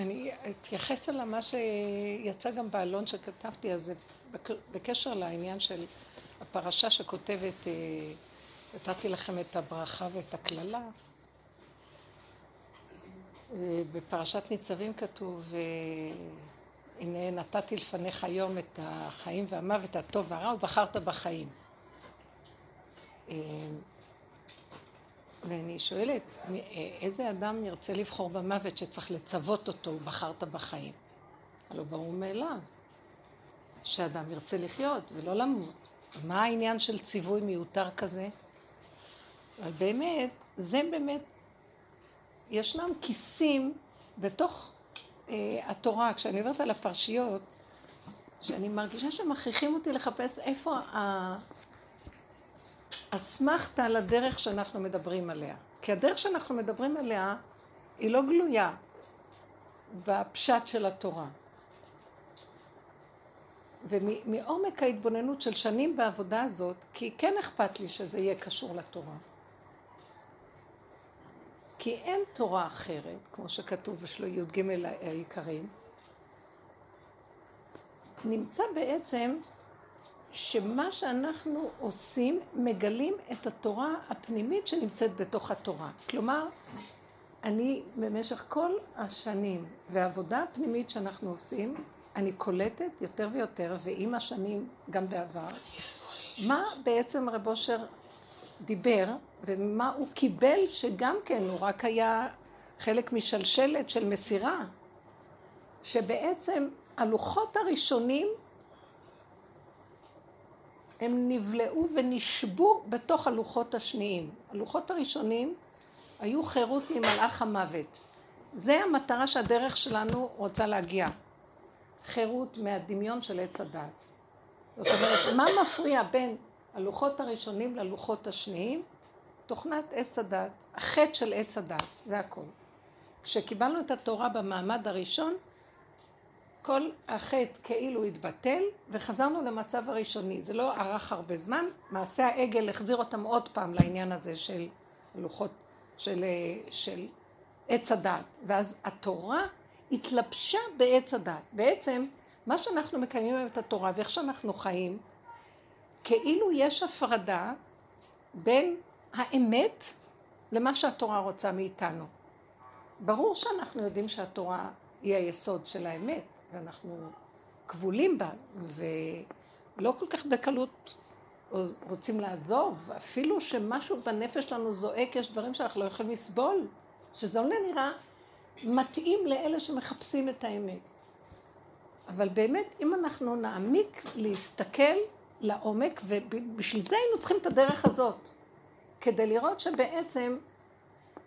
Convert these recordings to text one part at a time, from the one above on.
אני אתייחס על מה שיצא גם בעלון שכתבתי, אז בקשר לעניין של הפרשה שכותבת, אה, נתתי לכם את הברכה ואת הקללה. אה, בפרשת ניצבים כתוב, אה, הנה נתתי לפניך היום את החיים והמוות, הטוב והרע, ובחרת בחיים. ואני שואלת, איזה אדם ירצה לבחור במוות שצריך לצוות אותו, בחרת בחיים? הלוא ברור מאליו, שאדם ירצה לחיות ולא למות. מה העניין של ציווי מיותר כזה? אבל באמת, זה באמת, ישנם כיסים בתוך אה, התורה, כשאני עוברת על הפרשיות, שאני מרגישה שמכריחים אותי לחפש איפה ה... אסמכתה על הדרך שאנחנו מדברים עליה. כי הדרך שאנחנו מדברים עליה היא לא גלויה בפשט של התורה. ומעומק ההתבוננות של שנים בעבודה הזאת, כי כן אכפת לי שזה יהיה קשור לתורה. כי אין תורה אחרת, כמו שכתוב בשלו י"ג העיקרים, נמצא בעצם שמה שאנחנו עושים, מגלים את התורה הפנימית שנמצאת בתוך התורה. כלומר, אני במשך כל השנים והעבודה הפנימית שאנחנו עושים, אני קולטת יותר ויותר, ועם השנים גם בעבר, מה בעצם רב אושר דיבר, ומה הוא קיבל, שגם כן הוא רק היה חלק משלשלת של מסירה, שבעצם הלוחות הראשונים הם נבלעו ונשבו בתוך הלוחות השניים. הלוחות הראשונים היו חירות ממלאך המוות. זה המטרה שהדרך שלנו רוצה להגיע. חירות מהדמיון של עץ הדת. זאת אומרת, מה מפריע בין הלוחות הראשונים ללוחות השניים? תוכנת עץ הדת, החטא של עץ הדת, זה הכל. כשקיבלנו את התורה במעמד הראשון, כל החטא כאילו התבטל וחזרנו למצב הראשוני. זה לא ארך הרבה זמן, מעשה העגל החזיר אותם עוד פעם לעניין הזה של לוחות, של, של עץ הדת. ואז התורה התלבשה בעץ הדת. בעצם מה שאנחנו מקיימים היום את התורה ואיך שאנחנו חיים, כאילו יש הפרדה בין האמת למה שהתורה רוצה מאיתנו. ברור שאנחנו יודעים שהתורה היא היסוד של האמת, ואנחנו כבולים בה, ולא כל כך בקלות רוצים לעזוב, אפילו שמשהו בנפש שלנו זועק, יש דברים שאנחנו לא יכולים לסבול, שזה לא נראה מתאים לאלה שמחפשים את האמת. אבל באמת, אם אנחנו נעמיק להסתכל לעומק, ובשביל זה היינו צריכים את הדרך הזאת, כדי לראות שבעצם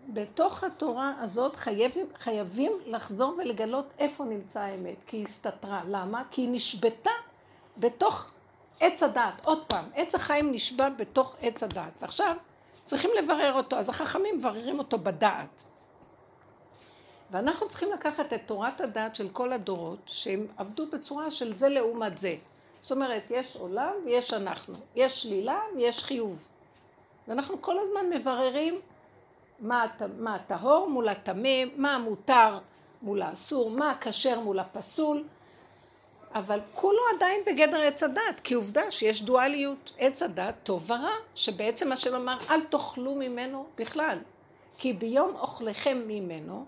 בתוך התורה הזאת חייבים, חייבים לחזור ולגלות איפה נמצא האמת, כי היא הסתתרה. למה? כי היא נשבתה בתוך עץ הדעת. עוד פעם, עץ החיים נשבע בתוך עץ הדעת. ועכשיו צריכים לברר אותו, אז החכמים מבררים אותו בדעת. ואנחנו צריכים לקחת את תורת הדעת של כל הדורות, שהם עבדו בצורה של זה לעומת זה. זאת אומרת, יש עולם ויש אנחנו, יש שלילה ויש חיוב. ואנחנו כל הזמן מבררים מה, הטהור מול הטמא, מה המותר מול האסור, מה הכשר מול הפסול, אבל כולו עדיין בגדר עץ הדת, כי עובדה שיש דואליות, עץ הדת טוב ורע, שבעצם השם אמר אל תאכלו ממנו בכלל, כי ביום אוכלכם ממנו,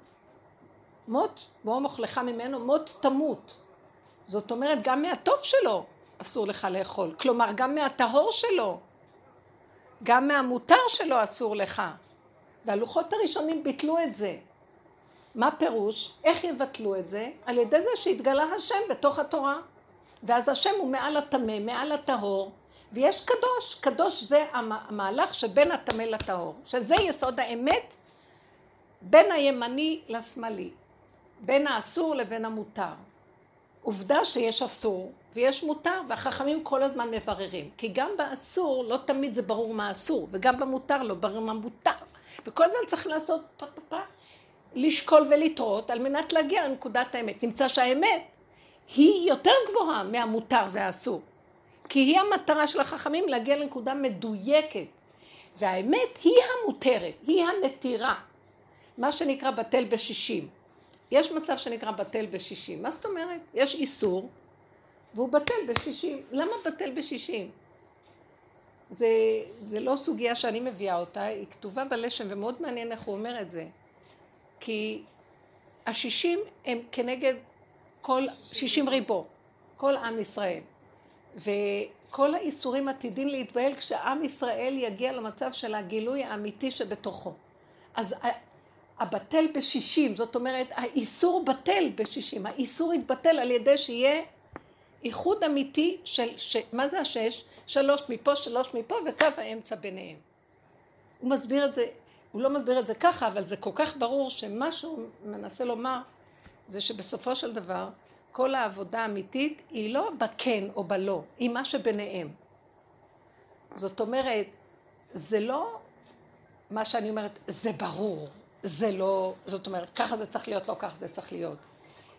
מות, ביום אוכלך ממנו, מות תמות. זאת אומרת, גם מהטוב שלו אסור לך לאכול, כלומר גם מהטהור שלו, גם מהמותר שלו אסור לך. והלוחות הראשונים ביטלו את זה. מה פירוש? איך יבטלו את זה? על ידי זה שהתגלה השם בתוך התורה. ואז השם הוא מעל הטמא, מעל הטהור, ויש קדוש. קדוש זה המהלך שבין הטמא לטהור, שזה יסוד האמת בין הימני לשמאלי, בין האסור לבין המותר. עובדה שיש אסור ויש מותר, והחכמים כל הזמן מבררים. כי גם באסור לא תמיד זה ברור מה אסור, וגם במותר לא ברור מה מותר. וכל הזמן צריך לעשות פה פה פה, לשקול ולטרות על מנת להגיע לנקודת האמת. נמצא שהאמת היא יותר גבוהה מהמותר והאסור. כי היא המטרה של החכמים להגיע לנקודה מדויקת. והאמת היא המותרת, היא המתירה. מה שנקרא בטל בשישים. יש מצב שנקרא בטל בשישים. מה זאת אומרת? יש איסור, והוא בטל בשישים. למה בטל בשישים? זה, זה לא סוגיה שאני מביאה אותה, היא כתובה בלשם, ומאוד מעניין איך הוא אומר את זה. כי השישים הם כנגד כל, שישים ריבו, כל עם ישראל. וכל האיסורים עתידים להתבהל כשעם ישראל יגיע למצב של הגילוי האמיתי שבתוכו. אז הבטל בשישים, זאת אומרת, האיסור בטל בשישים, האיסור יתבטל על ידי שיהיה איחוד אמיתי של, ש, מה זה השש? שלוש מפה, שלוש מפה, וקו האמצע ביניהם. הוא מסביר את זה, הוא לא מסביר את זה ככה, אבל זה כל כך ברור שמה שהוא מנסה לומר, זה שבסופו של דבר, כל העבודה האמיתית היא לא בכן או בלא, היא מה שביניהם. זאת אומרת, זה לא מה שאני אומרת, זה ברור, זה לא, זאת אומרת, ככה זה צריך להיות, לא ככה זה צריך להיות.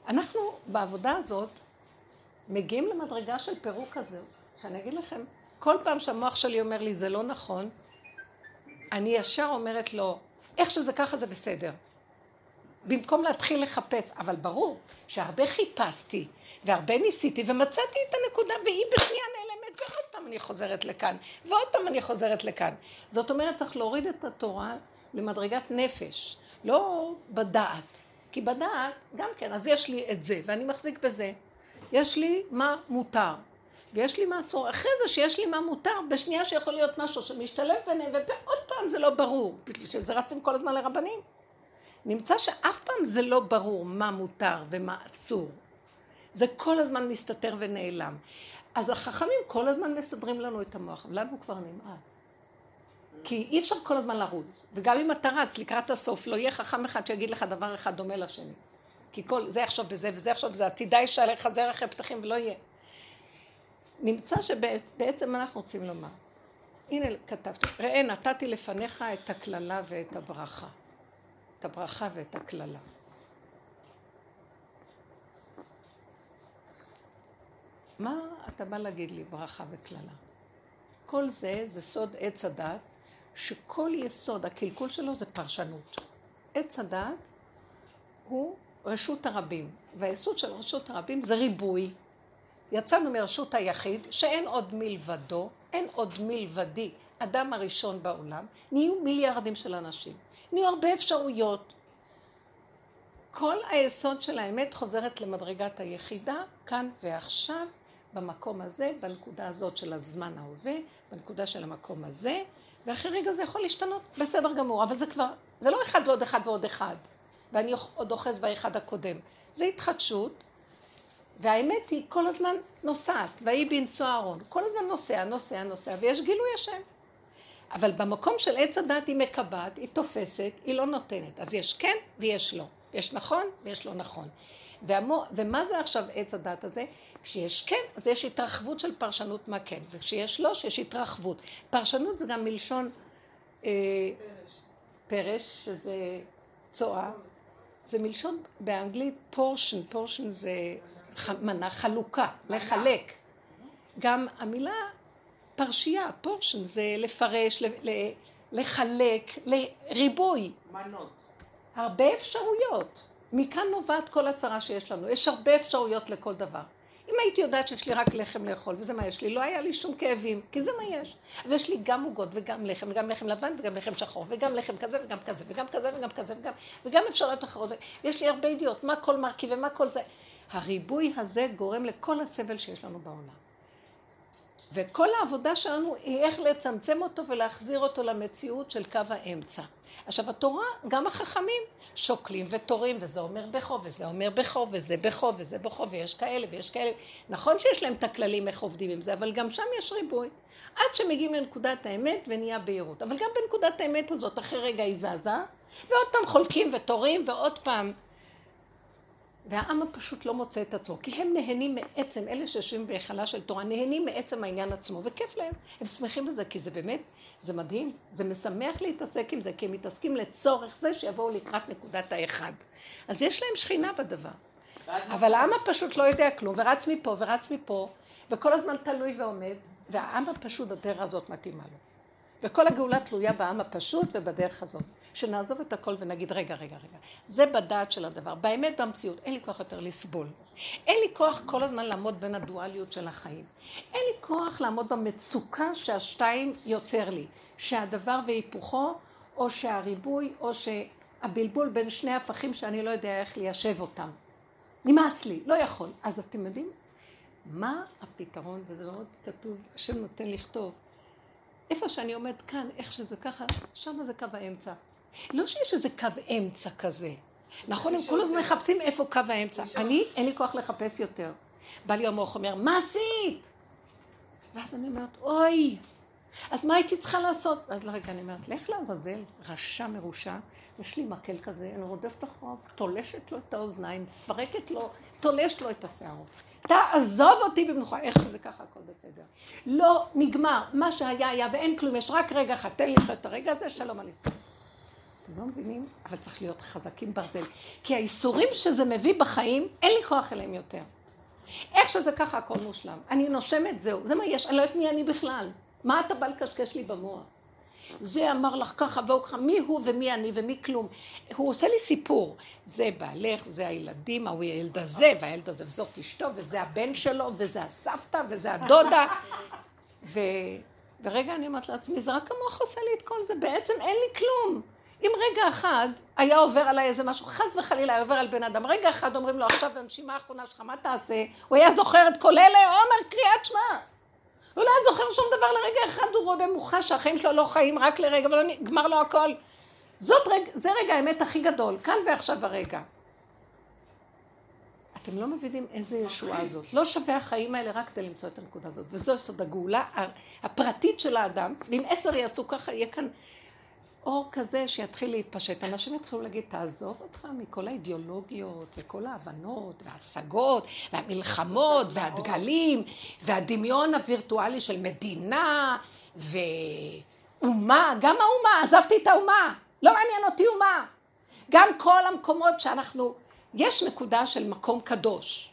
אנחנו בעבודה הזאת מגיעים למדרגה של פירוק כזה, שאני אגיד לכם, כל פעם שהמוח שלי אומר לי זה לא נכון, אני ישר אומרת לו, איך שזה ככה זה בסדר. במקום להתחיל לחפש, אבל ברור שהרבה חיפשתי והרבה ניסיתי ומצאתי את הנקודה והיא בשנייה נעלמת ועוד פעם אני חוזרת לכאן ועוד פעם אני חוזרת לכאן. זאת אומרת צריך להוריד את התורה למדרגת נפש, לא בדעת, כי בדעת גם כן, אז יש לי את זה ואני מחזיק בזה, יש לי מה מותר ויש לי מה אסור, אחרי זה שיש לי מה מותר, בשנייה שיכול להיות משהו שמשתלב ביניהם ועוד פעם זה לא ברור, שזה רצים כל הזמן לרבנים. נמצא שאף פעם זה לא ברור מה מותר ומה אסור. זה כל הזמן מסתתר ונעלם. אז החכמים כל הזמן מסדרים לנו את המוח, אבל לנו כבר נמאס. כי אי אפשר כל הזמן לרוץ, וגם אם אתה רץ לקראת הסוף, לא יהיה חכם אחד שיגיד לך דבר אחד דומה לשני. כי כל, זה יחשוב בזה וזה יחשוב בזה, עתידה אישה לחזר אחרי פתחים ולא יהיה. נמצא שבעצם אנחנו רוצים לומר, הנה כתבתי, ראה נתתי לפניך את הקללה ואת הברכה. את הברכה ואת הקללה. מה אתה בא להגיד לי ברכה וקללה? כל זה, זה סוד עץ הדת, שכל יסוד, הקלקול שלו זה פרשנות. עץ הדת הוא רשות הרבים, והיסוד של רשות הרבים זה ריבוי. יצאנו מרשות היחיד, שאין עוד מלבדו, אין עוד מלבדי, אדם הראשון בעולם, נהיו מיליארדים של אנשים. נהיו הרבה אפשרויות. כל היסוד של האמת חוזרת למדרגת היחידה, כאן ועכשיו, במקום הזה, בנקודה הזאת של הזמן ההווה, בנקודה של המקום הזה, ואחרי רגע זה יכול להשתנות, בסדר גמור, אבל זה כבר, זה לא אחד ועוד אחד ועוד אחד, ואני עוד אוחז באחד הקודם. זה התחדשות, והאמת היא כל הזמן נוסעת, ויהי בנשוא אהרון, כל הזמן נוסע, נוסע, נוסע, ויש גילוי השם. אבל במקום של עץ הדת היא מקבעת, היא תופסת, היא לא נותנת. אז יש כן ויש לא. יש נכון ויש לא נכון. והמו, ומה זה עכשיו עץ הדת הזה? כשיש כן, אז יש התרחבות של פרשנות מה כן, וכשיש לא, שיש התרחבות. פרשנות זה גם מלשון אה, פרש, שזה צואה. זה מלשון באנגלית פורשן, פורשן זה מנה, חלוקה, לחלק. גם המילה פרשייה, פורשן, זה לפרש, לחלק, לריבוי. מנות. הרבה אפשרויות. מכאן נובעת כל הצרה שיש לנו. יש הרבה אפשרויות לכל דבר. אם הייתי יודעת שיש לי רק לחם לאכול, וזה מה יש לי, לא היה לי שום כאבים, כי זה מה יש. אז יש לי גם עוגות וגם לחם, וגם לחם לבן וגם לחם שחור, וגם לחם כזה וגם כזה, וגם כזה וגם כזה, וגם, וגם אפשרויות אחרות. יש לי הרבה ידיעות, מה כל מרכיב ומה כל זה. הריבוי הזה גורם לכל הסבל שיש לנו בעולם. וכל העבודה שלנו היא איך לצמצם אותו ולהחזיר אותו למציאות של קו האמצע. עכשיו התורה, גם החכמים שוקלים ותורים, וזה אומר בכו, וזה אומר בכו, וזה בכו, וזה בכו, ויש כאלה ויש כאלה. נכון שיש להם את הכללים איך עובדים עם זה, אבל גם שם יש ריבוי. עד שמגיעים לנקודת האמת ונהיה בהירות. אבל גם בנקודת האמת הזאת, אחרי רגע היא זזה, ועוד פעם חולקים ותורים, ועוד פעם והעם הפשוט לא מוצא את עצמו, כי הם נהנים מעצם, אלה שיושבים בהיכלה של תורה, נהנים מעצם העניין עצמו, וכיף להם. הם שמחים בזה, כי זה באמת, זה מדהים, זה משמח להתעסק עם זה, כי הם מתעסקים לצורך זה שיבואו לקראת נקודת האחד. אז יש להם שכינה בדבר. אבל העם הפשוט לא יודע כלום, ורץ מפה ורץ מפה, וכל הזמן תלוי ועומד, והעם הפשוט, הדרך הזאת מתאימה לו. וכל הגאולה תלויה בעם הפשוט ובדרך הזאת. שנעזוב את הכל ונגיד, רגע, רגע, רגע. זה בדעת של הדבר. באמת, במציאות, אין לי כוח יותר לסבול. אין לי כוח כל הזמן לעמוד בין הדואליות של החיים. אין לי כוח לעמוד במצוקה שהשתיים יוצר לי. שהדבר והיפוכו, או שהריבוי, או שהבלבול בין שני הפכים שאני לא יודע איך ליישב אותם. נמאס לי, לא יכול. אז אתם יודעים מה הפתרון, וזה מאוד כתוב, השם נותן לכתוב. איפה שאני עומד כאן, איך שזה ככה, שם זה קו האמצע. לא שיש איזה קו אמצע כזה. נכון, הם כל הזמן מחפשים איפה קו האמצע. אני, אין לי כוח לחפש יותר. בא לי המוח אומר, מה עשית? ואז אני אומרת, אוי, אז מה הייתי צריכה לעשות? ואז לרגע אני אומרת, לך לעזאזל, רשע מרושע, יש לי מקל כזה, אני רודפת אחריו, תולשת לו את האוזניים, מפרקת לו, תולשת לו את השערות. תעזוב אותי במנוחה, איך שזה ככה, הכל בסדר. לא, נגמר, מה שהיה היה ואין כלום, יש רק רגע אחד, תן לי את הרגע הזה, שלום על ישראל. אתם לא מבינים? אבל צריך להיות חזקים ברזל. כי האיסורים שזה מביא בחיים, אין לי כוח אליהם יותר. איך שזה ככה, הכל מושלם. אני נושמת, זהו. זה מה יש, אני לא יודעת מי אני בכלל. מה אתה בא לקשקש לי במוח? זה אמר לך ככה והוא ככה, מי הוא ומי אני ומי כלום. הוא עושה לי סיפור. זה בעלך, זה הילדים, ההוא הילד הזה, והילד הזה, וזאת אשתו, וזה הבן שלו, וזה הסבתא, וזה הדודה. ו... ורגע אני אומרת לעצמי, זה רק המוח עושה לי את כל זה, בעצם אין לי כלום. אם רגע אחד היה עובר עליי איזה משהו, חס וחלילה היה עובר על בן אדם, רגע אחד אומרים לו עכשיו הנשימה האחרונה שלך, מה תעשה? הוא היה זוכר את כל אלה, אומר קריאת שמע. הוא לא היה זוכר שום דבר לרגע אחד, הוא רואה במוחה שהחיים שלו לא חיים רק לרגע, ולא נגמר לו הכל. זאת רגע, זה רגע האמת הכי גדול, כאן ועכשיו הרגע. אתם לא מבינים איזה ישועה זאת. לא שווה החיים האלה רק כדי למצוא את הנקודה הזאת. וזו סוד הגאולה הפרטית של האדם. ואם עשר יעשו ככה, יהיה כאן אור כזה שיתחיל להתפשט. אנשים יתחילו להגיד, תעזוב אותך מכל האידיאולוגיות וכל ההבנות וההשגות והמלחמות והדגלים והדמיון הווירטואלי של מדינה ואומה, גם האומה, עזבתי את האומה, לא מעניין אותי אומה. גם כל המקומות שאנחנו, יש נקודה של מקום קדוש.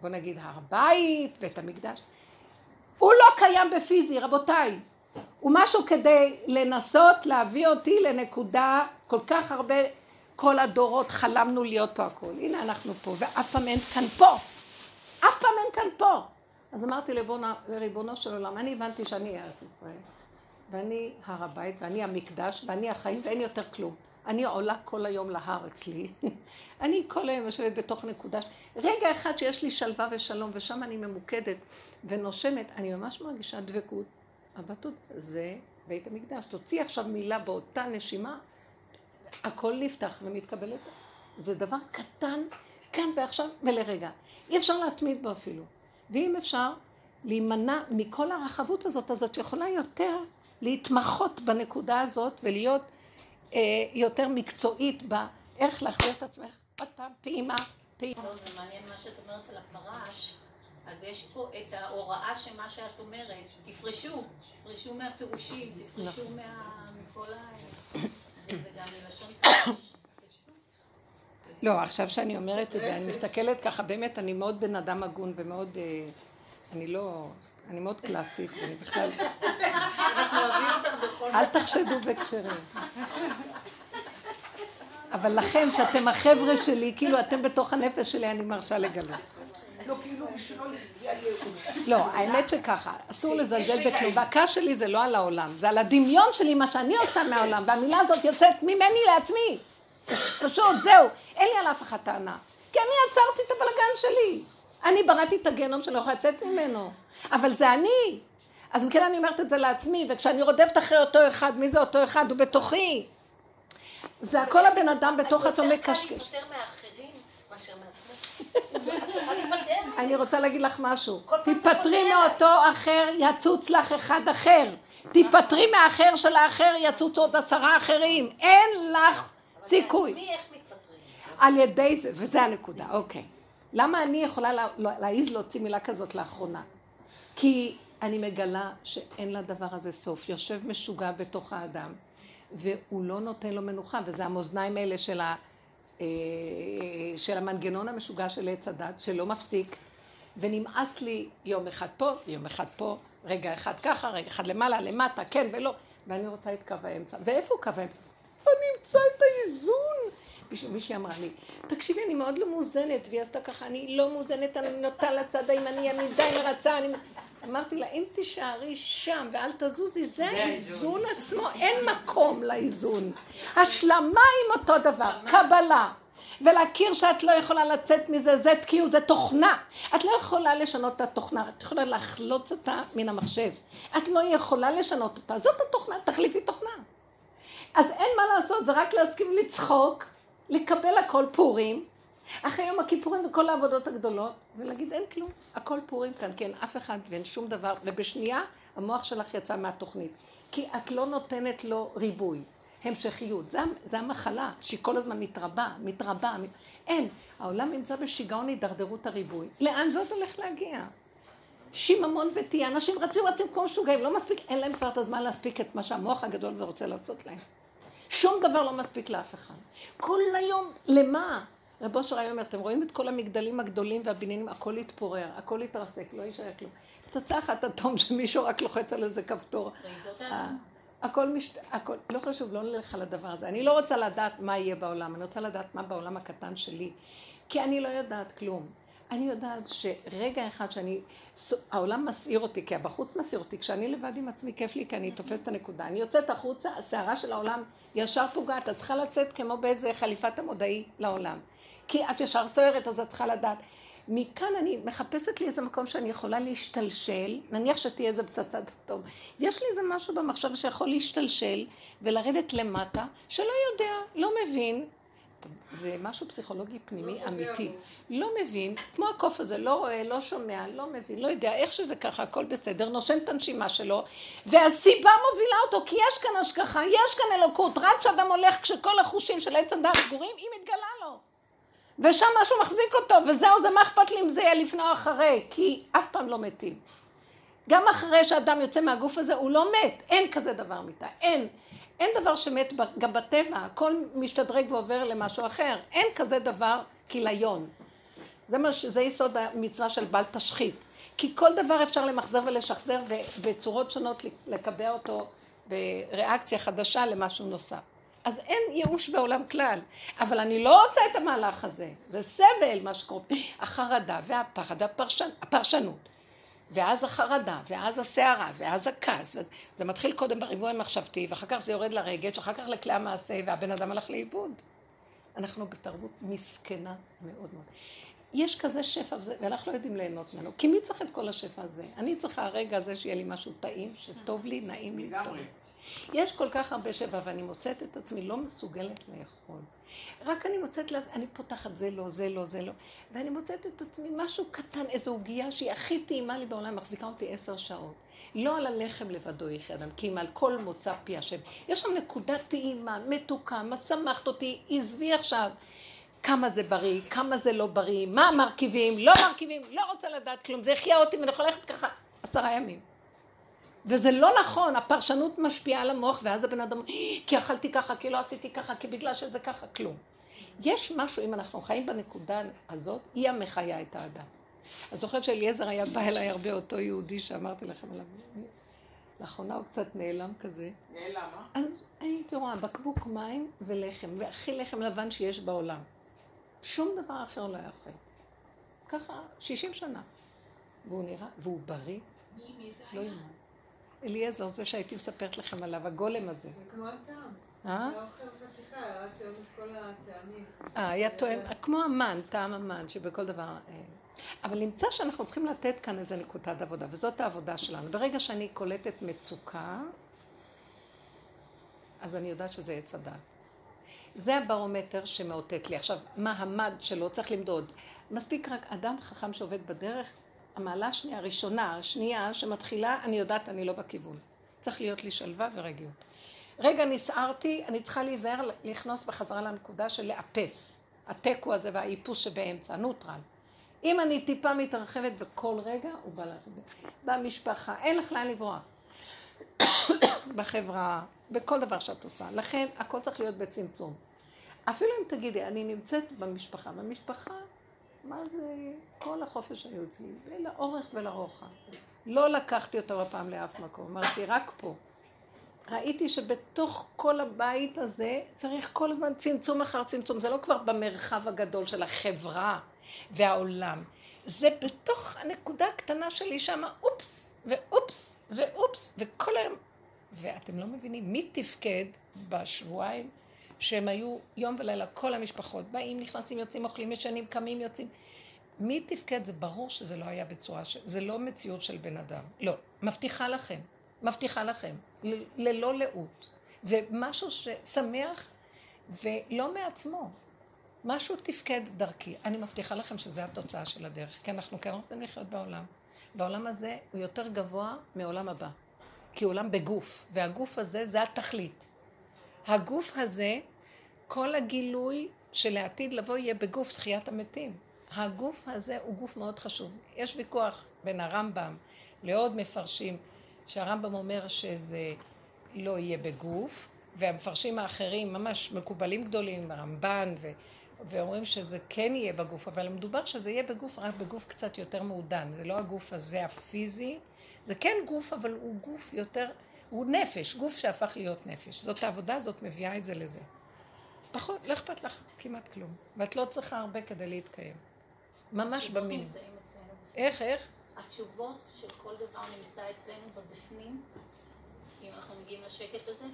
בוא נגיד הר הבית, בית המקדש. הוא לא קיים בפיזי, רבותיי. הוא משהו כדי לנסות להביא אותי לנקודה כל כך הרבה, כל הדורות חלמנו להיות פה הכל. הנה אנחנו פה, ואף פעם אין כאן פה. אף פעם אין כאן פה. אז אמרתי לריבונו של עולם, אני הבנתי שאני ארץ ישראל, ואני הר הבית, ואני המקדש, ואני החיים, ואין יותר כלום. אני עולה כל היום להר אצלי. אני כל היום יושבת בתוך נקודה. רגע אחד שיש לי שלווה ושלום, ושם אני ממוקדת ונושמת, אני ממש מרגישה דבקות. הבטות זה בית המקדש. תוציא עכשיו מילה באותה נשימה, הכל נפתח ומתקבל יותר. זה דבר קטן, כאן ועכשיו ולרגע. אי אפשר להתמיד בו אפילו. ואם אפשר להימנע מכל הרחבות הזאת, אז את יכולה יותר להתמחות בנקודה הזאת ולהיות אה, יותר מקצועית באיך להחזיר את עצמך עוד פעם, פעימה, פעימה. לא, זה מעניין מה שאת אומרת על הפרש. אז יש פה את ההוראה שמה שאת אומרת, תפרשו, תפרשו מהפירושים, תפרשו נכון. מכל ה... זה גם מלשון פרש. לא, עכשיו שאני אומרת את זה, אני מסתכלת ככה, באמת, אני מאוד בן אדם הגון ומאוד, אה, אני לא, אני מאוד קלאסית, ואני בכלל... אל תחשדו בהקשרים. אבל לכם, שאתם החבר'ה שלי, כאילו אתם בתוך הנפש שלי, אני מרשה לגלות. לא, כאילו לא, האמת שככה, אסור לזלזל בכלום. והכעס שלי זה לא על העולם, זה על הדמיון שלי, מה שאני עושה מהעולם, והמילה הזאת יוצאת ממני לעצמי. פשוט, זהו, אין לי על אף אחד טענה. כי אני עצרתי את הבלגן שלי. אני בראתי את הגיהנום שלא יכולה לצאת ממנו. אבל זה אני. אז אם כן אני אומרת את זה לעצמי, וכשאני רודפת אחרי אותו אחד, מי זה אותו אחד? הוא בתוכי. זה הכל הבן אדם בתוך עצמו מקשקש. אני רוצה להגיד לך משהו. תיפטרי מאותו אחר, יצוץ לך אחד אחר. תיפטרי מהאחר של האחר, יצוצו עוד עשרה אחרים. אין לך סיכוי. על ידי זה, וזה הנקודה, אוקיי. למה אני יכולה להעיז להוציא מילה כזאת לאחרונה? כי אני מגלה שאין לדבר הזה סוף. יושב משוגע בתוך האדם, והוא לא נותן לו מנוחה, וזה המאזניים האלה של ה... אה, של המנגנון המשוגע של עץ הדת, שלא מפסיק, ונמאס לי יום אחד פה, יום אחד פה, רגע אחד ככה, רגע אחד למעלה, למטה, כן ולא, ואני רוצה את קו האמצע. ואיפה הוא קו האמצע? הבה נמצא את האיזון. מישהי אמרה לי, תקשיבי, אני מאוד לא מאוזנת, והיא עשתה ככה, אני לא מאוזנת, אני נוטה לצד הימני, אני די מרצה, אני... אמרתי לה, אם תישארי שם ואל תזוזי, זה האיזון עצמו, אין מקום לאיזון. השלמה עם אותו דבר, קבלה. ולהכיר שאת לא יכולה לצאת מזה, זה תקיעות, זה תוכנה. את לא יכולה לשנות את התוכנה, את יכולה לחלוץ אותה מן המחשב. את לא יכולה לשנות אותה, זאת התוכנה, תחליפי תוכנה. אז אין מה לעשות, זה רק להסכים לצחוק, לקבל הכל פורים, אחרי יום הכיפורים וכל העבודות הגדולות, ולהגיד אין כלום, הכל פורים כאן, כן, אף אחד ואין שום דבר, ובשנייה המוח שלך יצא מהתוכנית, כי את לא נותנת לו ריבוי, המשכיות, זה, זה המחלה שהיא כל הזמן מתרבה, מתרבה, אין, העולם נמצא בשיגעון הידרדרות הריבוי, לאן עוד הולך להגיע? שיממון ותהיה, אנשים רצים רצים כמו משוגעים, לא מספיק, אין להם כבר את הזמן להספיק את מה שהמוח הגדול הזה רוצה לעשות להם. שום דבר לא מספיק לאף אחד. כל היום, למה? רב אושר היה אומר, אתם רואים את כל המגדלים הגדולים והבניינים, הכל התפורר, הכל התרסק, לא יישאר כלום. פצצה אחת אטום שמישהו רק לוחץ על איזה כפתור. אה, הכל מש... הכל, לא חשוב, לא נלך על הדבר הזה. אני לא רוצה לדעת מה יהיה בעולם, אני רוצה לדעת מה בעולם הקטן שלי. כי אני לא יודעת כלום. אני יודעת שרגע אחד שאני, העולם מסעיר אותי, כי הבחוץ מסעיר אותי, כשאני לבד עם עצמי כיף לי, כי אני תופסת את הנקודה. אני יוצאת החוצה, הסערה של העולם ישר פוגעת, את צריכה לצאת כמו באיזה חליפת המודעי לעולם. כי את ישר סוערת, אז את צריכה לדעת. מכאן אני מחפשת לי איזה מקום שאני יכולה להשתלשל, נניח שתהיה איזה פצצת אטום. יש לי איזה משהו במחשב שיכול להשתלשל ולרדת למטה, שלא יודע, לא מבין, זה משהו פסיכולוגי פנימי לא אמיתי. לא מבין, כמו הקוף הזה, לא רואה, לא שומע, לא מבין, לא יודע, איך שזה ככה, הכל בסדר, נושם את הנשימה שלו, והסיבה מובילה אותו, כי יש כאן השגחה, יש כאן אלוקות, רק כשאדם הולך, כשכל החושים של עץ הדת סגורים, היא מתגלה לו. ושם משהו מחזיק אותו, וזהו, זה מה אכפת לי אם זה יהיה לפני או אחרי, כי אף פעם לא מתים. גם אחרי שאדם יוצא מהגוף הזה, הוא לא מת, אין כזה דבר מיתה, אין. אין דבר שמת גם בטבע, הכל משתדרג ועובר למשהו אחר. אין כזה דבר כיליון. זה, מה, זה יסוד המצווה של בל תשחית. כי כל דבר אפשר למחזר ולשחזר ובצורות שונות לקבע אותו בריאקציה חדשה למשהו נוסף. אז אין ייאוש בעולם כלל. אבל אני לא רוצה את המהלך הזה. זה סבל, מה שקורה. החרדה והפחד, הפרשנ... הפרשנות. ואז החרדה, ואז הסערה, ואז הכעס. זה מתחיל קודם בריבוי המחשבתי, ואחר כך זה יורד לרגש, אחר כך לכלי המעשה, והבן אדם הלך לאיבוד. אנחנו בתרבות מסכנה מאוד מאוד. יש כזה שפע, ואנחנו לא יודעים ליהנות ממנו. כי מי צריך את כל השפע הזה? אני צריכה הרגע הזה שיהיה לי משהו טעים, שטוב לי, נעים לי, טוב. יש כל כך הרבה שפע, ואני מוצאת את עצמי לא מסוגלת לאכול. רק אני מוצאת, לה, אני פותחת זה לא, זה לא, זה לא, ואני מוצאת את עצמי משהו קטן, איזו עוגייה שהיא הכי טעימה לי בעולם, מחזיקה אותי עשר שעות. לא על הלחם לבדו יחי אדם, כי אם על כל מוצא פי השם. יש שם נקודת טעימה, מתוקה, מה שמחת אותי, עזבי עכשיו. כמה זה בריא, כמה זה לא בריא, מה המרכיבים, לא מרכיבים, לא רוצה לדעת כלום, זה יחיה אותי ואני יכולה ללכת ככה עשרה ימים. וזה לא נכון, הפרשנות משפיעה על המוח, ואז הבן אדם, כי אכלתי ככה, כי לא עשיתי ככה, כי בגלל שזה ככה, כלום. יש משהו, אם אנחנו חיים בנקודה הזאת, היא המחיה את האדם. אז זוכרת שאליעזר היה בא אליי הרבה אותו יהודי שאמרתי לכם עליו. לאחרונה הוא קצת נעלם כזה. נעלם, אה? אז הייתי רואה בקבוק מים ולחם, והכי לחם לבן שיש בעולם. שום דבר אחר לא היה אוכל. ככה, 60 שנה. והוא נראה, והוא בריא. מי, מי זה לא היה? אליעזר, זה שהייתי מספרת לכם עליו, הגולם הזה. זה כמו הטעם. אה? היה אוכל חתיכה, היה תואם את כל הטעמים. אה, היה תואם, כמו המן, טעם המן, שבכל דבר... אה, אבל נמצא שאנחנו צריכים לתת כאן איזה נקודת עבודה, וזאת העבודה שלנו. ברגע שאני קולטת מצוקה, אז אני יודעת שזה עץ הדעת. זה הברומטר שמאותת לי. עכשיו, מה המד שלו? צריך למדוד. מספיק רק אדם חכם שעובד בדרך, המעלה השנייה, הראשונה, השנייה, שמתחילה, אני יודעת, אני לא בכיוון. צריך להיות לי שלווה ורגיעות. רגע נסערתי, אני צריכה להיזהר לכנוס בחזרה לנקודה של לאפס. התיקו הזה והאיפוס שבאמצע, נוטרל. אם אני טיפה מתרחבת בכל רגע, הוא בא לעשות. במשפחה, אין לך לאן לברוח. בחברה, בכל דבר שאת עושה. לכן, הכל צריך להיות בצמצום. אפילו אם תגידי, אני נמצאת במשפחה, במשפחה, מה זה כל החופש היו אצלי, לאורך ולרוחב. לא לקחתי אותו הפעם לאף מקום, אמרתי, רק פה. ראיתי שבתוך כל הבית הזה צריך כל הזמן צמצום אחר צמצום. זה לא כבר במרחב הגדול של החברה והעולם. זה בתוך הנקודה הקטנה שלי שם, אופס, ואופס, ואופס, וכל היום... ואתם לא מבינים מי תפקד בשבועיים שהם היו יום ולילה, כל המשפחות, באים, נכנסים, יוצאים, אוכלים, ישנים, קמים, יוצאים. מי תפקד? זה ברור שזה לא היה בצורה של... זה לא מציאות של בן אדם. לא. מבטיחה לכם. מבטיחה לכם. ל- ללא לאות. ומשהו ששמח ולא מעצמו. משהו תפקד דרכי. אני מבטיחה לכם שזו התוצאה של הדרך. כי אנחנו כן רוצים לחיות בעולם. והעולם הזה הוא יותר גבוה מעולם הבא. כי עולם בגוף. והגוף הזה זה התכלית. הגוף הזה, כל הגילוי שלעתיד לבוא יהיה בגוף תחיית המתים. הגוף הזה הוא גוף מאוד חשוב. יש ויכוח בין הרמב"ם לעוד מפרשים, שהרמב"ם אומר שזה לא יהיה בגוף, והמפרשים האחרים, ממש מקובלים גדולים, הרמב"ן, ו... ואומרים שזה כן יהיה בגוף, אבל מדובר שזה יהיה בגוף, רק בגוף קצת יותר מעודן. זה לא הגוף הזה הפיזי, זה כן גוף, אבל הוא גוף יותר, הוא נפש, גוף שהפך להיות נפש. זאת העבודה הזאת מביאה את זה לזה. פחות, לא אכפת לך כמעט כלום. ואת לא צריכה הרבה כדי להתקיים. ממש בפנים. איך, איך? התשובות של כל דבר נמצא אצלנו בבפנים, אם אנחנו מגיעים לשקט הזה,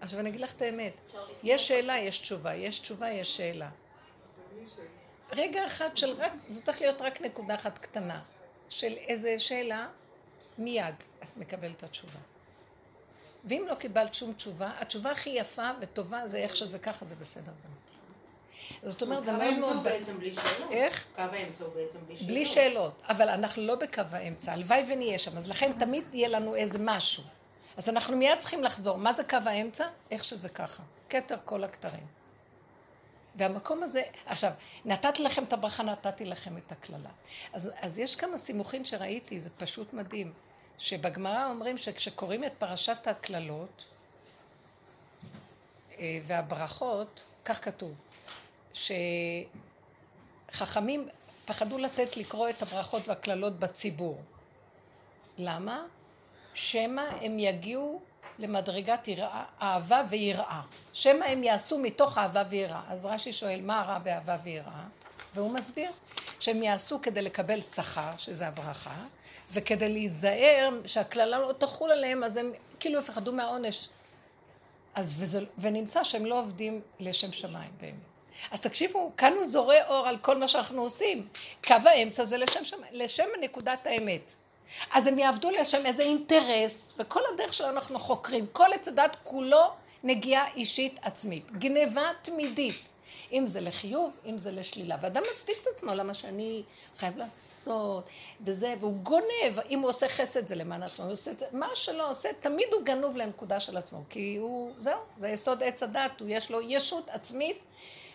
עכשיו אני אגיד לך את האמת. יש שאלה, יש תשובה. יש תשובה, יש שאלה. רגע אחד של רק, זה צריך להיות רק נקודה אחת קטנה. של איזה שאלה, מיד את מקבלת את התשובה. ואם לא קיבלת שום תשובה, התשובה הכי יפה וטובה זה איך שזה ככה, זה בסדר גמור. זאת אומרת, זה קו מאוד האמצע הוא מאוד... בעצם בלי שאלות. איך? קו האמצע הוא בעצם בלי שאלות. בלי שאלות, אבל אנחנו לא בקו האמצע, הלוואי ונהיה שם, אז לכן תמיד יהיה לנו איזה משהו. אז אנחנו מיד צריכים לחזור. מה זה קו האמצע? איך שזה ככה. כתר כל הכתרים. והמקום הזה, עכשיו, נתתי לכם את הברכה, נתתי לכם את הקללה. אז, אז יש כמה סימוכים שראיתי, זה פשוט מדהים, שבגמרא אומרים שכשקוראים את פרשת הקללות אה, והברכות, כך כתוב, שחכמים פחדו לתת לקרוא את הברכות והקללות בציבור. למה? שמא הם יגיעו למדרגת יראה, אהבה ויראה. שמא הם יעשו מתוך אהבה ויראה. אז רש"י שואל, מה הרע באהבה ויראה? והוא מסביר שהם יעשו כדי לקבל שכר, שזה הברכה, וכדי להיזהר שהקללה לא תחול עליהם, אז הם כאילו יפחדו מהעונש. אז וזה, ונמצא שהם לא עובדים לשם שמיים באמת. אז תקשיבו, כאן הוא זורה אור על כל מה שאנחנו עושים. קו האמצע זה לשם לשם נקודת האמת. אז הם יעבדו לשם איזה אינטרס, וכל הדרך שלנו אנחנו חוקרים. כל עץ הדת כולו נגיעה אישית עצמית. גניבה תמידית. אם זה לחיוב, אם זה לשלילה. ואדם מצדיק את עצמו, למה שאני חייב לעשות, וזה, והוא גונב, אם הוא עושה חסד זה למען עצמו, הוא עושה את זה, מה שלא עושה, תמיד הוא גנוב לנקודה של עצמו, כי הוא, זהו, זה יסוד עץ הדת, הוא יש לו ישות עצמית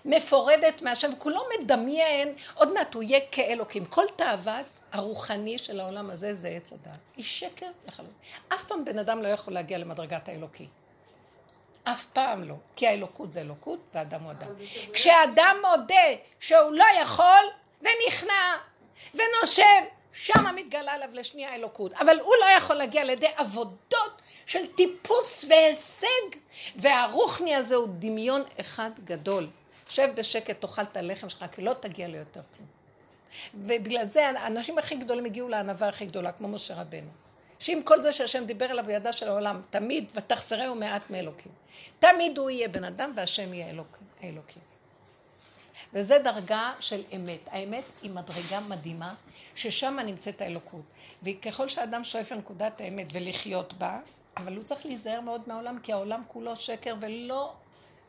מפורדת מהשם, וכולו מדמיין, עוד מעט הוא יהיה כאלוקים. כל תאוות הרוחני של העולם הזה זה עץ הדת. היא שקר לחלוטין. אף פעם בן אדם לא יכול להגיע למדרגת האלוקי. אף פעם לא. כי האלוקות זה אלוקות ואדם הוא אדם. כשאדם מודה שהוא לא יכול ונכנע ונושם, שמה מתגלה עליו לשנייה אלוקות. אבל הוא לא יכול להגיע לידי עבודות של טיפוס והישג. והרוחני הזה הוא דמיון אחד גדול. שב בשקט, תאכל את הלחם שלך, כי לא תגיע ליותר כלום. ובגלל זה האנשים הכי גדולים הגיעו לענווה הכי גדולה, כמו משה רבנו. שעם כל זה שהשם דיבר אליו, ידע של העולם, תמיד, ותחסרהו מעט מאלוקים. תמיד הוא יהיה בן אדם והשם יהיה אלוקים. אלוקים. וזה דרגה של אמת. האמת היא מדרגה מדהימה, ששם נמצאת האלוקות. וככל שאדם שואף לנקודת האמת ולחיות בה, אבל הוא צריך להיזהר מאוד מהעולם, כי העולם כולו שקר ולא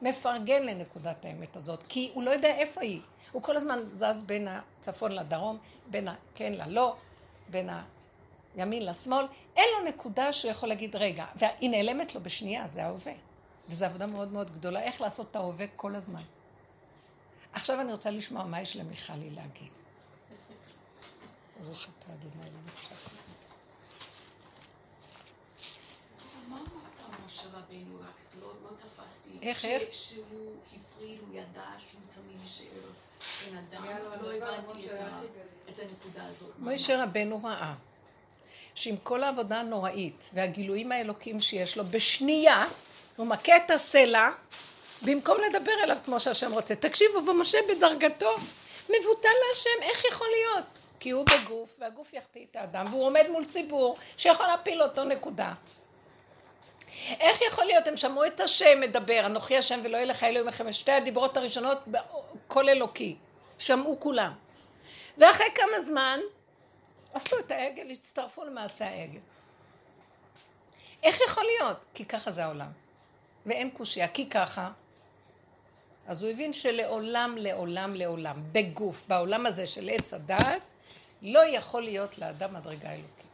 מפרגן לנקודת האמת הזאת, כי הוא לא יודע איפה היא. הוא כל הזמן זז בין הצפון לדרום, בין הכן ללא, בין הימין לשמאל. אין לו נקודה שהוא יכול להגיד, רגע, והיא נעלמת לו בשנייה, זה ההווה. וזו עבודה מאוד מאוד גדולה, איך לעשות את ההווה כל הזמן. עכשיו אני רוצה לשמוע מה יש למיכלי להגיד. ברוך אתה אדוני? רק לא, לא. איך, איך? שהוא הפריד, הוא ידע שהוא תמיד יישאר בן אדם. לא הבנתי את הנקודה הזאת. משה אמרת? רבנו ראה שעם כל העבודה הנוראית והגילויים האלוקים שיש לו, בשנייה הוא מכה את הסלע במקום לדבר אליו כמו שהשם רוצה. תקשיבו, ומשה בדרגתו מבוטל להשם, איך יכול להיות? כי הוא בגוף, והגוף יחטיא את האדם, והוא עומד מול ציבור שיכול להפיל אותו נקודה. איך יכול להיות? הם שמעו את השם מדבר, אנוכי השם ולא יהיה לך אלוהים לכם, שתי הדיברות הראשונות, קול אלוקי. שמעו כולם. ואחרי כמה זמן, עשו את העגל, הצטרפו למעשה העגל. איך יכול להיות? כי ככה זה העולם. ואין קושייה, כי ככה. אז הוא הבין שלעולם, לעולם, לעולם, בגוף, בעולם הזה של עץ הדעת, לא יכול להיות לאדם מדרגה אלוקית.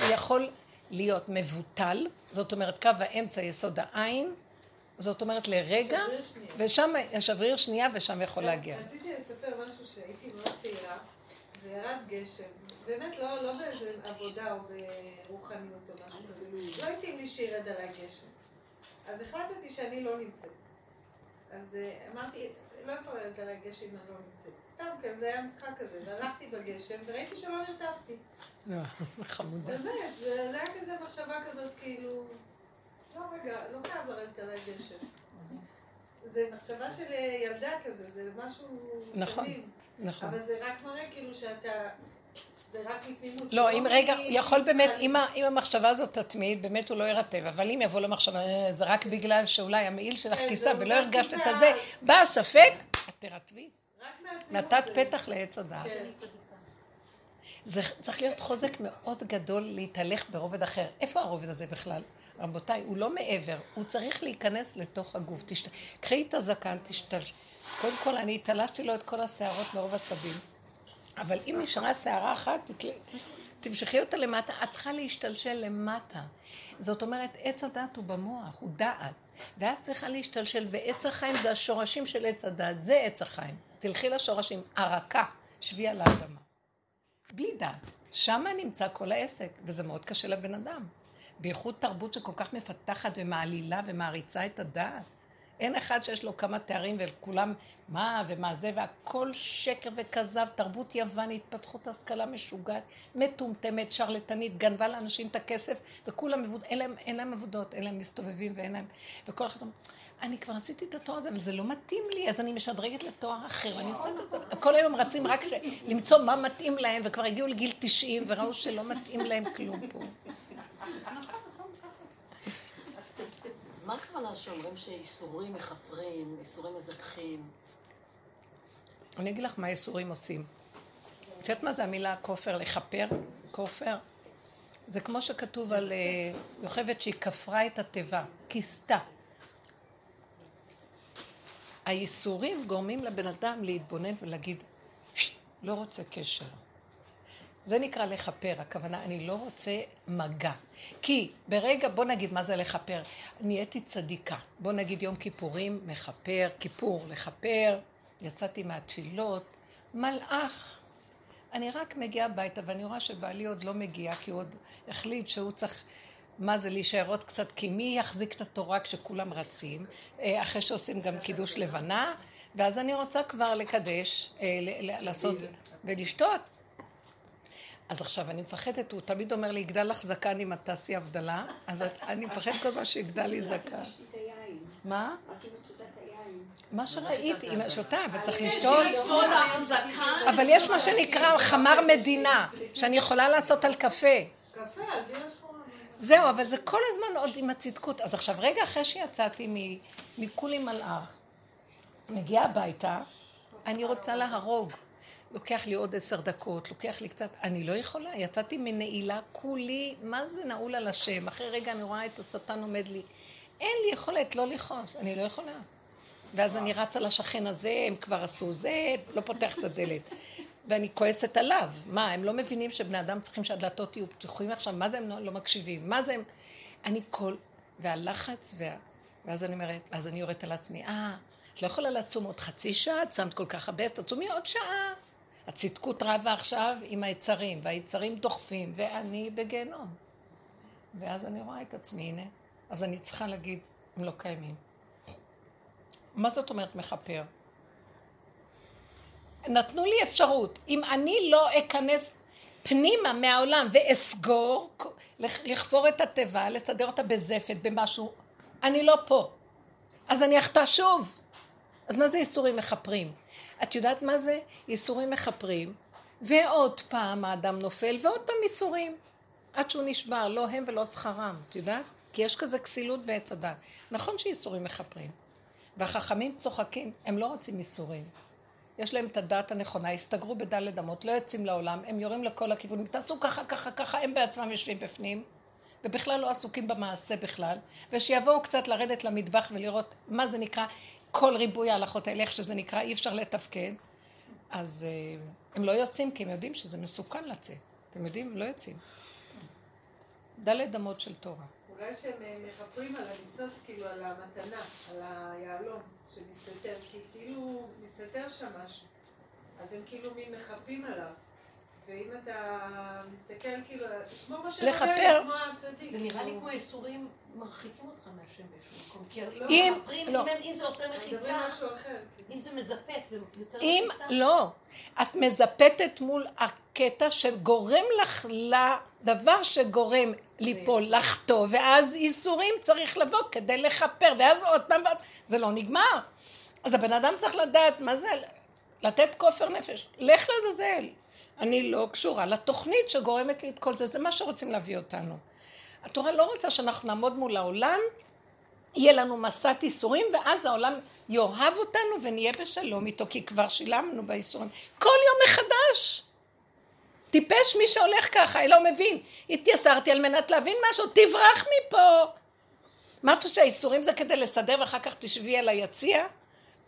הוא יכול להיות מבוטל, זאת אומרת קו האמצע יסוד העין, זאת אומרת לרגע, ושם, שבריר שנייה ושם יכול להגיע. רציתי לספר משהו שהייתי מאוד צעירה, וירד גשם, באמת לא, לא באיזה עבודה או ברוחניות או משהו כזה, לא התאים לי שירד עליי גשם. אז החלטתי שאני לא נמצאת. אז אה, אמרתי, לא יכולה לרדת עליי גשם אם אני לא נמצאת. סתם כזה, היה משחק כזה, והלכתי בגשם, וראיתי שלא נרטבתי. לא, חמודה. באמת, זה היה כזה מחשבה כזאת, כאילו, לא רגע, לא חייב לרדת עליי גשם. זה מחשבה של ילדה כזה, זה משהו נכון. נכון. אבל זה רק מראה כאילו שאתה, זה רק מתמימות. לא, אם רגע, יכול באמת, אם המחשבה הזאת תתמיד, באמת הוא לא ירטב, אבל אם יבוא למחשבה, "אה, זה רק בגלל שאולי המעיל שלך כן, כיסה ולא זה הרגשת את. הזה, בא הספק, את תרטבי. מהתמימות נתת זה- פתח לעץ הדעת. כן. זה צריך להיות חוזק מאוד גדול להתהלך ברובד אחר. איפה הרובד הזה בכלל? רבותיי, הוא לא מעבר, הוא צריך להיכנס לתוך הגוף. תשת... קחי את הזקן, תשתלש... קודם כל, אני התלשתי לו את כל השערות מרוב עצבים. אבל אם נשארה שערה אחת, תתל... תמשכי אותה למטה, את צריכה להשתלשל למטה. זאת אומרת, עץ הדעת הוא במוח, הוא דעת. ואת צריכה להשתלשל, ועץ החיים זה השורשים של עץ הדעת, זה עץ החיים. תלכי לשורשים, הרקה, שבי על האדמה. בלי דעת. שמה נמצא כל העסק, וזה מאוד קשה לבן אדם. בייחוד תרבות שכל כך מפתחת ומעלילה ומעריצה את הדעת. אין אחד שיש לו כמה תארים וכולם מה ומה זה והכל שקר וכזב, תרבות יוונית, התפתחות השכלה משוגעת, מטומטמת, שרלטנית, גנבה לאנשים את הכסף וכולם מבוד... אין להם, אין להם עבודות, אין להם מסתובבים ואין להם... וכל אחד אומר, אני כבר עשיתי את התואר הזה, אבל זה לא מתאים לי, אז אני משדרגת לתואר אחר, ואני עושה את זה. כל היום הם רצים רק ש... למצוא מה מתאים להם, וכבר הגיעו לגיל 90 וראו שלא מתאים להם כלום פה. מה הכוונה שאומרים שאיסורים מכפרים, איסורים מזכחים? אני אגיד לך מה האיסורים עושים. את יודעת מה זה המילה כופר, לכפר? כופר? זה כמו שכתוב על אה, יוכבת שהיא כפרה את התיבה, כיסתה. האיסורים גורמים לבן אדם להתבונן ולהגיד, "ש, לא רוצה קשר. זה נקרא לכפר, הכוונה, אני לא רוצה מגע. כי ברגע, בוא נגיד מה זה לכפר, נהייתי צדיקה. בוא נגיד יום כיפורים, מכפר, כיפור, לכפר, יצאתי מהתפילות, מלאך. אני רק מגיעה הביתה ואני רואה שבעלי עוד לא מגיע, כי הוא עוד החליט שהוא צריך, מה זה, להישאר עוד קצת, כי מי יחזיק את התורה כשכולם רצים, אה, אחרי שעושים גם קידוש לבנה, ואז אני רוצה כבר לקדש, אה, לעשות, ולשתות. אז עכשיו אני מפחדת, הוא תמיד אומר לי, יגדל לך זקן אם את תעשי הבדלה, אז אני מפחדת כל הזמן שיגדל לי זקן. מה? מה שראיתי, היא שותה, וצריך לשתות. אבל יש מה שנקרא חמר מדינה, שאני יכולה לעשות על קפה. קפה על בירה שחורה. זהו, אבל זה כל הזמן עוד עם הצדקות. אז עכשיו, רגע אחרי שיצאתי מ- מכולי מלאך, מגיעה הביתה, אני רוצה להרוג. לוקח לי עוד עשר דקות, לוקח לי קצת, אני לא יכולה, יצאתי מנעילה, כולי, מה זה נעול על השם? אחרי רגע אני רואה את השטן עומד לי. אין לי יכולת לא לכעוס, אני לא יכולה. ואז אני רצה לשכן הזה, הם כבר עשו זה, לא פותח את הדלת. ואני כועסת עליו. מה, הם לא מבינים שבני אדם צריכים שהדלתות יהיו פתוחים עכשיו? מה זה הם לא, לא מקשיבים? מה זה הם... אני כל... והלחץ, וה... ואז אני אומרת, ואז אני יורדת על עצמי, אה, את לא יכולה לעצום עוד חצי שעה? את שמת כל כך הרבה, אז תעצומי עוד שעה. הצדקות רבה עכשיו עם היצרים, והיצרים דוחפים, ואני בגיהנום. ואז אני רואה את עצמי, הנה. אז אני צריכה להגיד, הם לא קיימים. מה זאת אומרת מכפר? נתנו לי אפשרות. אם אני לא אכנס פנימה מהעולם ואסגור, לכפור את התיבה, לסדר אותה בזפת, במשהו, אני לא פה. אז אני אחטא שוב. אז מה זה ייסורים מכפרים? את יודעת מה זה? ייסורים מכפרים, ועוד פעם האדם נופל, ועוד פעם ייסורים. עד שהוא נשבר, לא הם ולא שכרם, את יודעת? כי יש כזה כסילות בעץ הדת. נכון שייסורים מכפרים. והחכמים צוחקים, הם לא רוצים ייסורים. יש להם את הדעת הנכונה, הסתגרו בדלת אמות, לא יוצאים לעולם, הם יורים לכל הכיוונים, תעשו ככה, ככה, ככה, הם בעצמם יושבים בפנים, ובכלל לא עסוקים במעשה בכלל, ושיבואו קצת לרדת למטבח ולראות מה זה נקרא, כל ריבוי ההלכות האלה, איך שזה נקרא, אי אפשר לתפקד, אז אה, הם לא יוצאים כי הם יודעים שזה מסוכן לצאת. אתם יודעים? לא יוצאים. דלת אמות של תורה. אולי שהם אה, מכפרים על הניצוץ, כאילו על המתנה, על היהלום שמסתתר, כי כאילו מסתתר שם משהו. אז הם כאילו מי מכפים עליו. ואם אתה מסתכל כאילו, כמו מה לכפר. כמו הצדיק. זה נראה לי כמו איסורים מרחיקים אותך מהשם באיזשהו מקום. כי. אם- לא. אם אם זה עושה מחיצה, אחר. אם זה מזפת ויוצר אם מחיצה, לא, את מזפתת מול הקטע שגורם לך לדבר שגורם ליפול, לחטוא, ואז ייסורים צריך לבוא כדי לכפר, ואז עוד פעם זה לא נגמר. אז הבן אדם צריך לדעת מה זה, לתת כופר נפש, לך לעזאזל. אני לא קשורה לתוכנית שגורמת לי את כל זה, זה מה שרוצים להביא אותנו. התורה לא רוצה שאנחנו נעמוד מול העולם יהיה לנו מסת ייסורים, ואז העולם יאהב אותנו ונהיה בשלום איתו, כי כבר שילמנו בייסורים. כל יום מחדש. טיפש מי שהולך ככה, אלא הוא מבין. התייסרתי על מנת להבין משהו, תברח מפה. חושב שהייסורים זה כדי לסדר ואחר כך תשבי על היציע?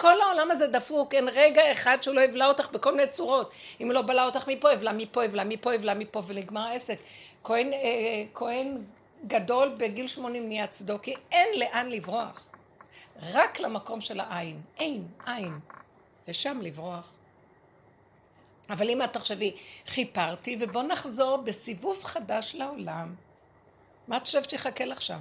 כל העולם הזה דפוק, אין רגע אחד שהוא לא יבלע אותך בכל מיני צורות. אם לא בלע אותך מפה, יבלע מפה, יבלע מפה, יבלע מפה, ונגמר העסק. כהן, אה, כהן גדול בגיל 80 נהיה צדוקי, אין לאן לברוח. רק למקום של העין. אין, עין. לשם לברוח. אבל אם את תחשבי, חיפרתי, ובוא נחזור בסיבוב חדש לעולם. מה את חושבת שיחכה לך שם?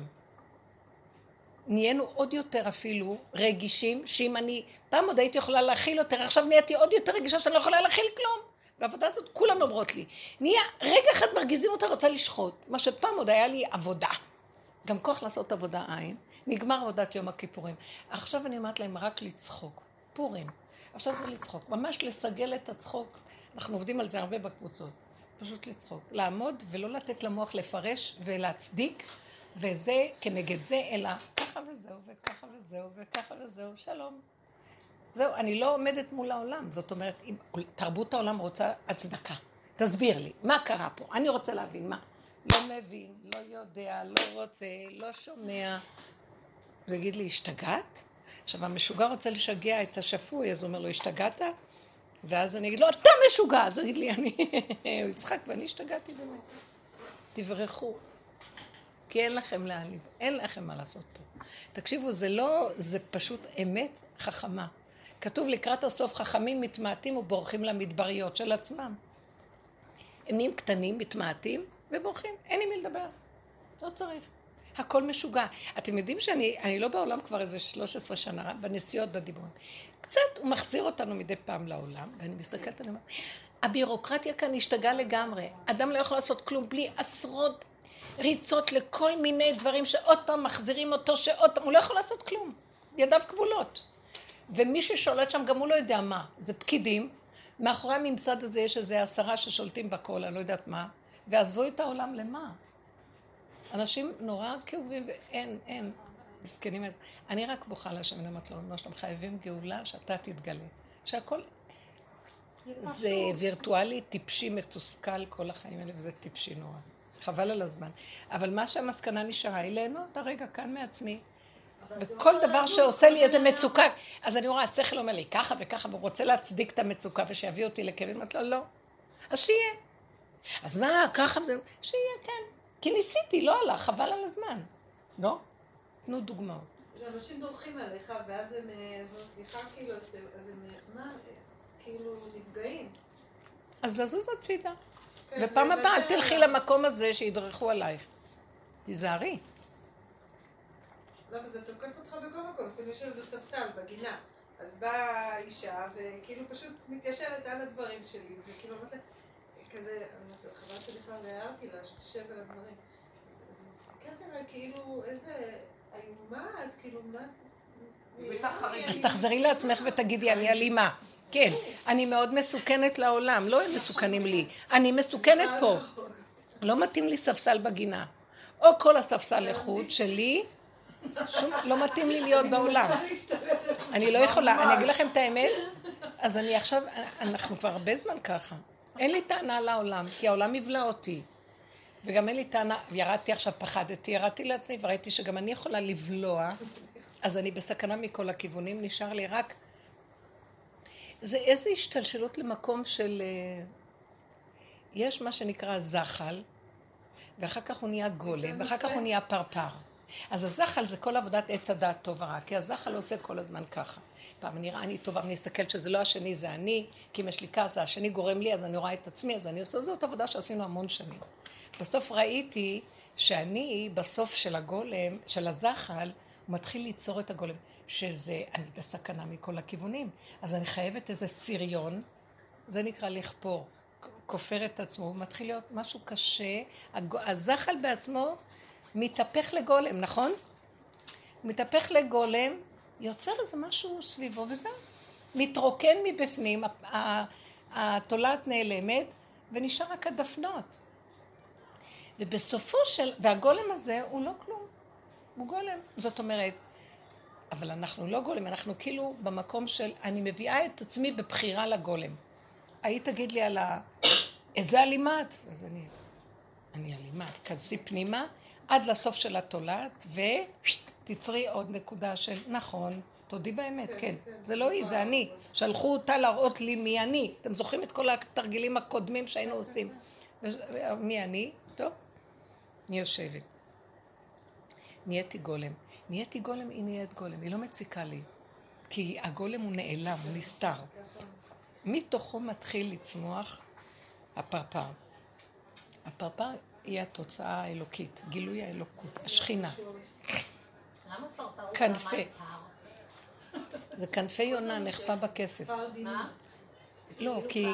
נהיינו עוד יותר אפילו רגישים, שאם אני, פעם עוד הייתי יכולה להכיל יותר, עכשיו נהייתי עוד יותר רגישה שאני לא יכולה להכיל כלום. והעבודה הזאת, כולן אומרות לי, נהיה, רגע אחד מרגיזים אותה, רוצה לשחוט. מה שפעם עוד היה לי עבודה. גם כוח לעשות עבודה עין, נגמר עבודת יום הכיפורים. עכשיו אני אומרת להם רק לצחוק. פורים. עכשיו זה לצחוק. ממש לסגל את הצחוק. אנחנו עובדים על זה הרבה בקבוצות. פשוט לצחוק. לעמוד ולא לתת למוח לפרש ולהצדיק, וזה כנגד זה, אלא ככה וזהו, וככה וזהו, וככה וזהו, שלום. זהו, אני לא עומדת מול העולם. זאת אומרת, אם תרבות העולם רוצה הצדקה. תסביר לי, מה קרה פה? אני רוצה להבין, מה? לא מבין, לא יודע, לא רוצה, לא שומע. הוא יגיד לי, השתגעת? עכשיו, המשוגע רוצה לשגע את השפוי, אז הוא אומר לו, השתגעת? ואז אני אגיד לו, אתה משוגע! אז הוא יגיד לי, אני... הוא יצחק, ואני השתגעתי באמת. תברחו. כי אין לכם לאן, לב- אין לכם מה לעשות פה. תקשיבו, זה לא, זה פשוט אמת חכמה. כתוב לקראת הסוף, חכמים מתמעטים ובורחים למדבריות של עצמם. הם נהיים קטנים, מתמעטים ובורחים, אין עם מי לדבר. לא צריך. הכל משוגע. אתם יודעים שאני אני לא בעולם כבר איזה 13 שנה, בנסיעות, בדיבורים. קצת הוא מחזיר אותנו מדי פעם לעולם, ואני מסתכלת, אני אומרת, הבירוקרטיה כאן השתגעה לגמרי. אדם לא יכול לעשות כלום בלי עשרות ריצות לכל מיני דברים שעוד פעם מחזירים אותו, שעוד פעם, הוא לא יכול לעשות כלום. ידיו כבולות. ומי ששולט שם גם הוא לא יודע מה. זה פקידים. מאחורי הממסד הזה יש איזה עשרה ששולטים בכל, אני לא יודעת מה. ועזבו את העולם למה? אנשים נורא כאובים ואין, אין. מסכנים אז. אני רק בוכה להשם, אני אומרת לו, אמא שלום, חייבים גאולה שאתה תתגלה. שהכל... זה וירטואלי, טיפשי, מתוסכל כל החיים האלה, וזה טיפשי נורא. חבל על הזמן. אבל מה שהמסקנה נשארה היא ליהנות הרגע כאן מעצמי. וכל דבר שעושה לי איזה מצוקה, אז אני רואה, השכל אומר לי ככה וככה, והוא רוצה להצדיק את המצוקה ושיביא אותי לכאבים, אמרתי לו, לא. אז שיהיה. אז מה, ככה זה, שיהיה, כן. כי ניסיתי, לא הלך, חבל על הזמן. לא? תנו דוגמאות. אנשים דורכים עליך, ואז הם, אה, אז סליחה, כאילו, אז הם, אז הם, מה, אה, כאילו, נפגעים. אז לזוז הצידה. ופעם הבאה אל תלכי למקום הזה שידרכו עלייך. תיזהרי. לא, וזה תוקף אותך בכל מקום, אפילו יושב בספסל, בגינה. אז באה אישה, וכאילו פשוט מתיישבת על הדברים שלי, וכאילו אומרת לה, כזה, חבל שבכלל הערתי לה, שתשב על הדברים. אז היא מסתכלת עליי כאילו, איזה איומה את, כאילו, מה... אז תחזרי לעצמך ותגידי, אני אלימה. כן, אני מאוד מסוכנת לעולם, לא הם מסוכנים לי. אני מסוכנת פה. לא מתאים לי ספסל בגינה. או כל הספסל לחוד שלי, שום, לא מתאים לי להיות בעולם. אני לא יכולה, אני אגיד לכם את האמת, אז אני עכשיו, אנחנו כבר הרבה זמן ככה. אין לי טענה לעולם, כי העולם יבלע אותי. וגם אין לי טענה, ירדתי עכשיו, פחדתי, ירדתי לעצמי וראיתי שגם אני יכולה לבלוע, אז אני בסכנה מכל הכיוונים, נשאר לי רק... זה איזו השתלשלות למקום של... אה, יש מה שנקרא זחל, ואחר כך הוא נהיה גולם, ואחר כך הוא נהיה פרפר. אז הזחל זה כל עבודת עץ הדעת טוב ורע, כי הזחל עושה כל הזמן ככה. פעם נראה אני טובה, אני מסתכלת שזה לא השני, זה אני, כי אם יש לי כעס, השני גורם לי, אז אני רואה את עצמי, אז אני עושה, זאת עבודה שעשינו המון שנים. בסוף ראיתי שאני, בסוף של הגולם, של הזחל, הוא מתחיל ליצור את הגולם, שזה, אני בסכנה מכל הכיוונים. אז אני חייבת איזה סריון, זה נקרא לכפור. כופר את עצמו, הוא מתחיל להיות משהו קשה. הזחל בעצמו מתהפך לגולם, נכון? מתהפך לגולם, יוצר איזה משהו סביבו וזהו. מתרוקן מבפנים, התולעת נעלמת ונשאר רק הדפנות. ובסופו של... והגולם הזה הוא לא כלום, הוא גולם. זאת אומרת, אבל אנחנו לא גולם, אנחנו כאילו במקום של אני מביאה את עצמי בבחירה לגולם. היית תגיד לי על ה... איזה אלימה את? אז אני... אני אלימה. כנסי פנימה עד לסוף של התולעת, ותצרי עוד נקודה של נכון, תודי באמת, כן. זה לא היא, זה אני. שלחו אותה להראות לי מי אני. אתם זוכרים את כל התרגילים הקודמים שהיינו עושים. ו- מי אני? טוב, אני יושבת. נהייתי גולם. נהייתי גולם, היא נהיית גולם. היא לא מציקה לי. כי הגולם הוא נעלם, הוא נסתר. מתוכו מתחיל לצמוח הפרפר. הפרפר היא התוצאה האלוקית, גילוי האלוקות, השכינה. פר? זה כנפי יונה נחפה בכסף. לא, כאילו כי.